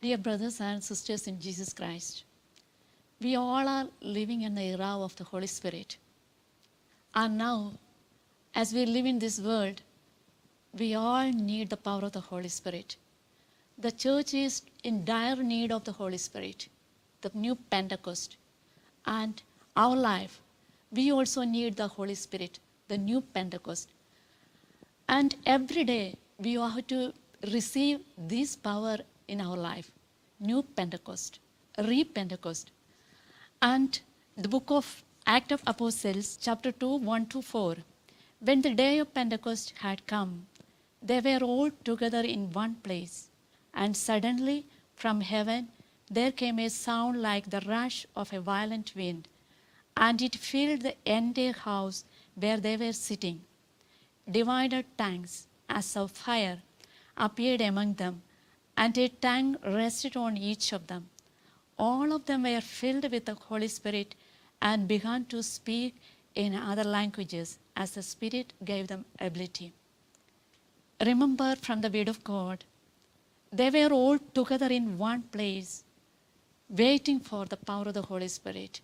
Dear brothers and sisters in Jesus Christ, we all are living in the era of the Holy Spirit. And now, as we live in this world, we all need the power of the Holy Spirit. The church is in dire need of the Holy Spirit, the new Pentecost. And our life, we also need the Holy Spirit, the new Pentecost. And every day, we have to receive this power in our life. New Pentecost, Re-Pentecost. And the book of Acts of Apostles, chapter 2, 1-4. When the day of Pentecost had come, they were all together in one place. And suddenly from heaven there came a sound like the rush of a violent wind, and it filled the entire house where they were sitting. Divided tongues, as of fire, appeared among them, and a tank rested on each of them. All of them were filled with the Holy Spirit and began to speak in other languages as the Spirit gave them ability. Remember from the Word of God, they were all together in one place, waiting for the power of the Holy Spirit.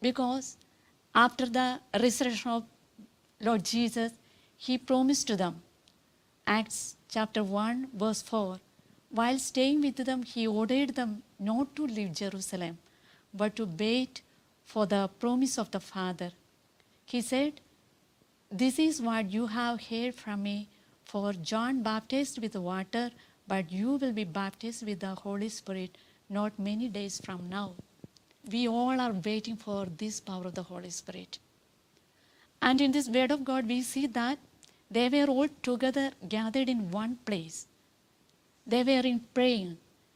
Because after the resurrection of Lord Jesus, He promised to them, Acts chapter 1, verse 4, while staying with them he ordered them not to leave jerusalem but to wait for the promise of the father he said this is what you have heard from me for john baptized with water but you will be baptized with the holy spirit not many days from now we all are waiting for this power of the holy spirit and in this word of god we see that they were all together gathered in one place they were in praying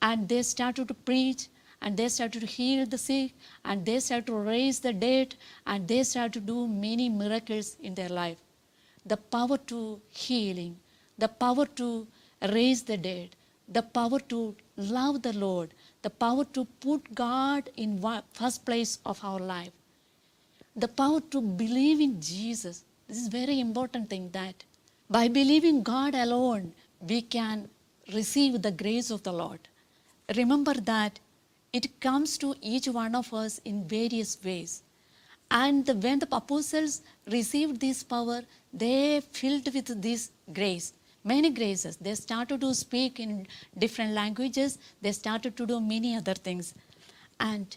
And they started to preach and they started to heal the sick and they started to raise the dead and they started to do many miracles in their life the power to healing the power to raise the dead the power to love the lord the power to put god in first place of our life the power to believe in jesus this is very important thing that by believing god alone we can receive the grace of the lord remember that It comes to each one of us in various ways. And when the apostles received this power, they filled with this grace, many graces. They started to speak in different languages. They started to do many other things. And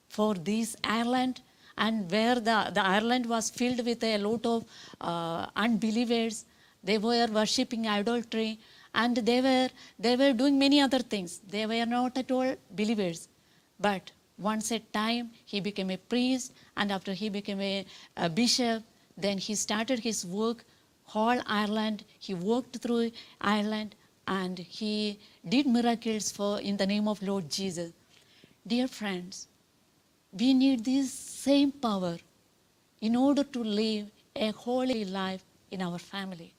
for this Ireland, and where the Ireland was filled with a lot of uh, unbelievers. They were worshipping idolatry, and they were doing many other things. They were not at all believers. But once at time, he became a priest, and after he became a bishop, then he started his work whole Ireland. He walked through Ireland and he did miracles for in the name of Lord Jesus. Dear friends, we need this same power in order to live a holy life in our family.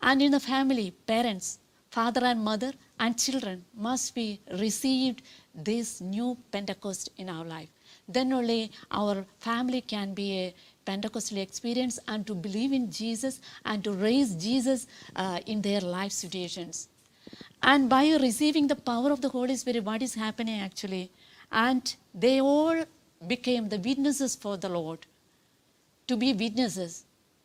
And in the family, parents, father and mother and children must be received this new Pentecost in our life. Then only our family can be a Pentecostal experience and to believe in Jesus and to raise Jesus uh, in their life situations. And by receiving the power of the Holy Spirit, what is happening actually? And they all became the witnesses for the Lord. To be witnesses.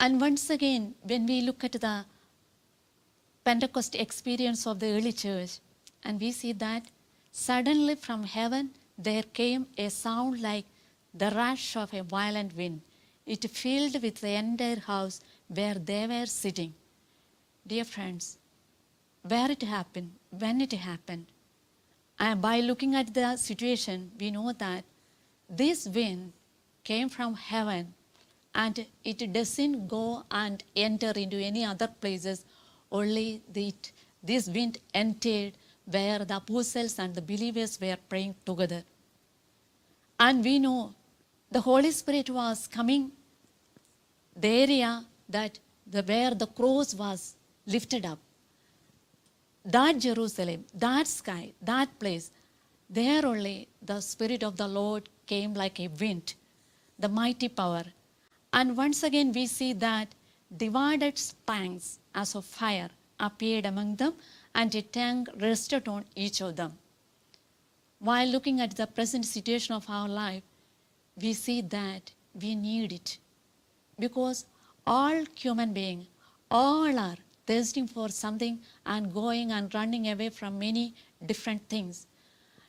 And once again, when we look at the Pentecost experience of the early church, and we see that suddenly from heaven there came a sound like the rush of a violent wind. It filled with the entire house where they were sitting. Dear friends, where it happened, when it happened. And by looking at the situation, we know that this wind came from heaven and it doesn't go and enter into any other places, only this wind entered where the apostles and the believers were praying together. And we know the Holy Spirit was coming the area where the cross was lifted up that Jerusalem, that sky, that place, there only the Spirit of the Lord came like a wind, the mighty power. And once again we see that divided spanks as of fire appeared among them, and a tongue rested on each of them. While looking at the present situation of our life, we see that we need it, because all human beings, all are thirsting for something and going and running away from many different things,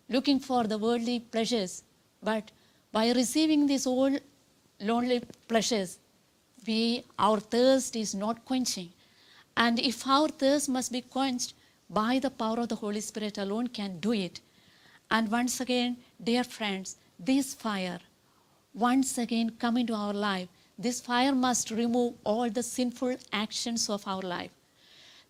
looking for the worldly pleasures. But by receiving these old lonely pleasures, we, our thirst is not quenching. And if our thirst must be quenched, by the power of the Holy Spirit alone can do it. And once again, dear friends, this fire, once again come into our life. This fire must remove all the sinful actions of our life.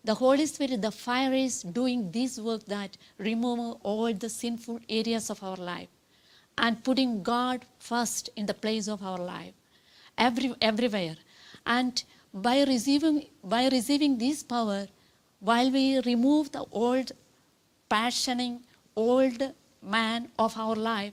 The Holy Spirit, the fire, is doing this work that remove all the sinful areas of our life and putting God first in the place of our life, everywhere. And by receiving this power, while we remove the old passioning, old man of our life,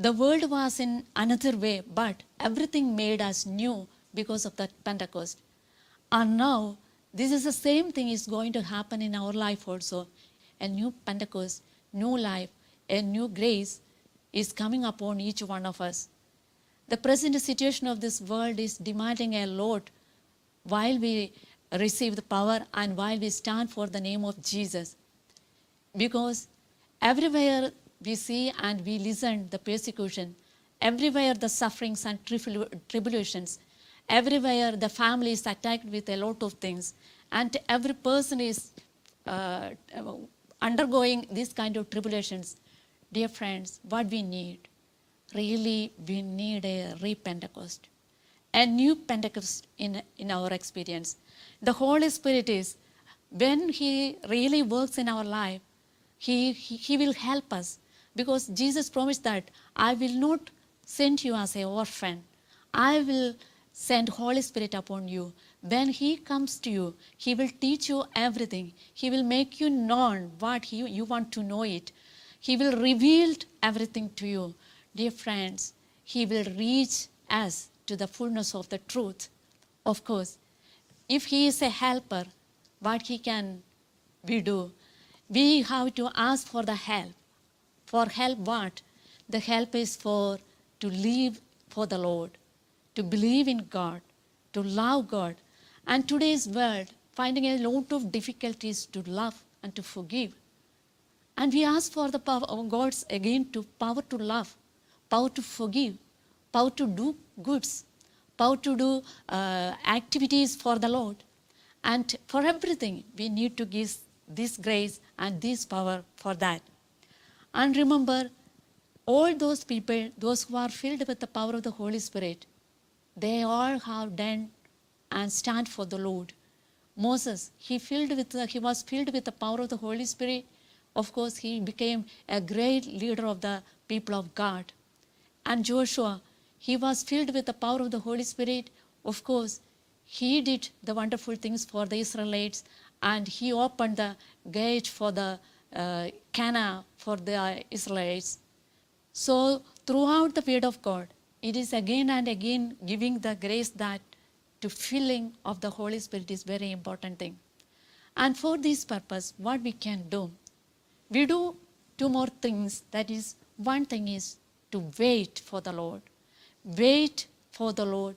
the world was in another way but everything made as new because of that Pentecost and now This is the same thing is going to happen in our life also. A new Pentecost, new life, a new grace is coming upon each one of us. The present situation of this world is demanding a lot while we receive the power and while we stand for the name of Jesus. Because everywhere we see and we listen the persecution, everywhere the sufferings and tribulations, everywhere the family is attacked with a lot of things and every person is uh, uh undergoing this kind of tribulations dear friends what we need really we need a re pentecost a new pentecost in in our experience the holy spirit is when he really works in our life he he, he will help us because jesus promised that i will not send you as a orphan i will uh, send Holy Spirit upon you. When He comes to you, He will teach you everything. He will make you know what you want to know it. He will reveal everything to you. Dear friends, He will reach us to the fullness of the truth. Of course, if He is a helper, what He can we do? We have to ask for the help. For help what? The help is for to live for the Lord. to believe in God, to love God. And today's world finding a lot of difficulties to love and to forgive. And we ask for the power of God's again to power to love, power to forgive, power to do goods, power to do uh, activities for the Lord. And for everything, we need to give this grace and this power for that. And remember, all those people, those who are filled with the power of the Holy Spirit, They all have done and stand for the Lord. Moses, he was filled with the power of the Holy Spirit. Of course, he became a great leader of the people of God. And Joshua, he was filled with the power of the Holy Spirit. Of course, he did the wonderful things for the Israelites, and he opened the gate for the uh, Cana for the Israelites. So throughout the Word of God, it is again and again giving the grace that to filling of the Holy Spirit is very important thing. And for this purpose, what we can do? We do two more things. That is, one thing is to wait for the Lord. Wait for the Lord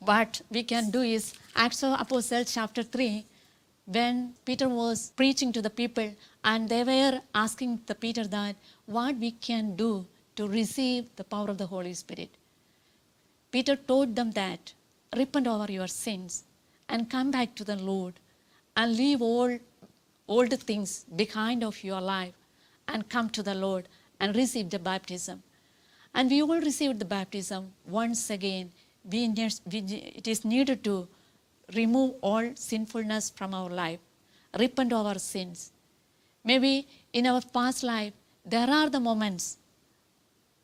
what we can do is Acts of Apostles chapter 3, when Peter was preaching to the people and they were asking Peter that what we can do to receive the power of the Holy Spirit. Peter told them that repent over your sins and come back to the Lord and leave all old things behind of your life and come to the Lord and receive the baptism. And we all received the baptism once again. We, we, it is needed to remove all sinfulness from our life, repent of our sins. Maybe in our past life, there are the moments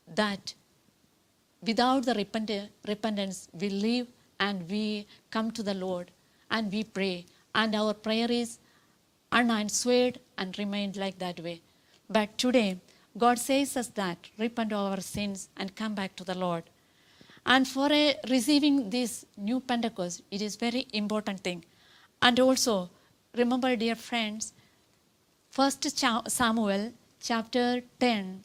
that Without the repentance, we live and we come to the Lord and we pray. And our prayer is unanswered and remained like that way. But today, God says us that, repent of our sins and come back to the Lord. And for receiving this new Pentecost, it is very important thing. And also, remember, dear friends, 1 Samuel chapter 10,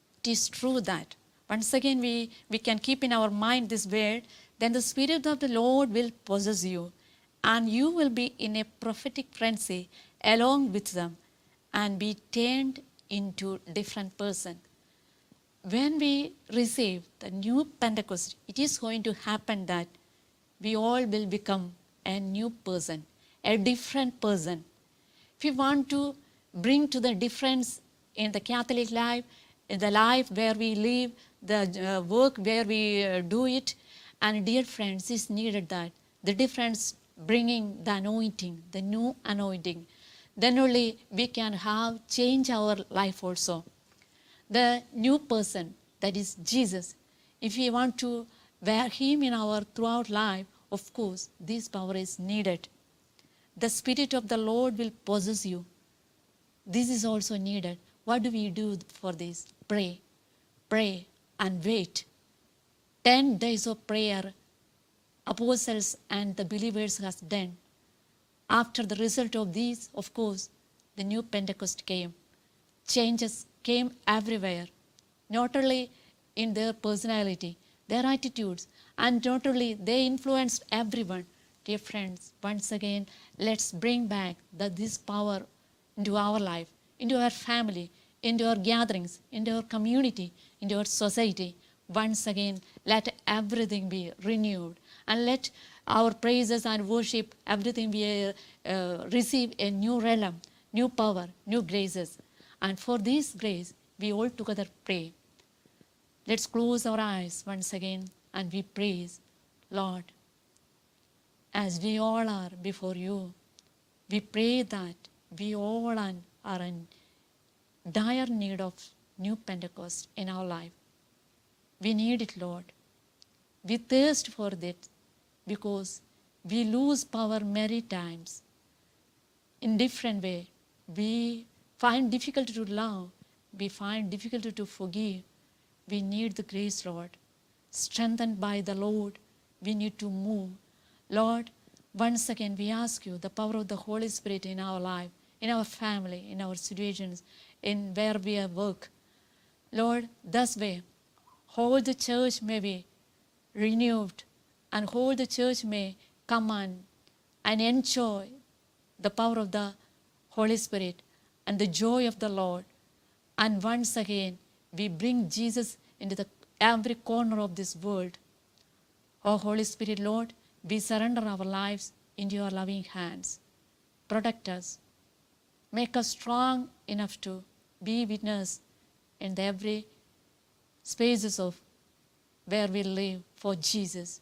it is true that once again we we can keep in our mind this word then the spirit of the Lord will possess you and you will be in a prophetic frenzy along with them and be turned into different person. When we receive the new Pentecost, it is going to happen that we all will become a new person, a different person. If you want to bring to the difference in the Catholic life, in the life where we live, the uh, work where we uh, do it, and dear friends, it's needed that the difference bringing the anointing, the new anointing, then only we can have change our life also. The new person, that is Jesus, if we want to wear him in our throughout life, of course, this power is needed. The Spirit of the Lord will possess you. This is also needed. What do we do for this? Pray, pray, and wait. Ten days of prayer apostles and the believers has done. After the result of these, of course, the new Pentecost came. Changes came everywhere, not only in their personality, their attitudes, and not only they influenced everyone. Dear friends, once again, let's bring back the, this power into our life, into our family, into our gatherings, into our community, into our society. once again let everything be renewed and let our praises and worship everything we uh, receive a new realm new power new graces and for this grace we all together pray let's close our eyes once again and we praise lord as we all are before you we pray that we all are in dire need of new pentecost in our life We need it, Lord. We thirst for that because we lose power many times. In different way, we find difficulty to love, we find difficulty to forgive. We need the grace, Lord. Strengthened by the Lord, we need to move. Lord, once again we ask you the power of the Holy Spirit in our life, in our family, in our situations, in where we work. Lord, this way hold the church may be renewed and hold the church may come on and enjoy the power of the Holy Spirit and the joy of the Lord. And once again, we bring Jesus into the every corner of this world. Oh Holy Spirit, Lord, we surrender our lives into your loving hands. Protect us. Make us strong enough to be witness in the every spaces of where we live for Jesus.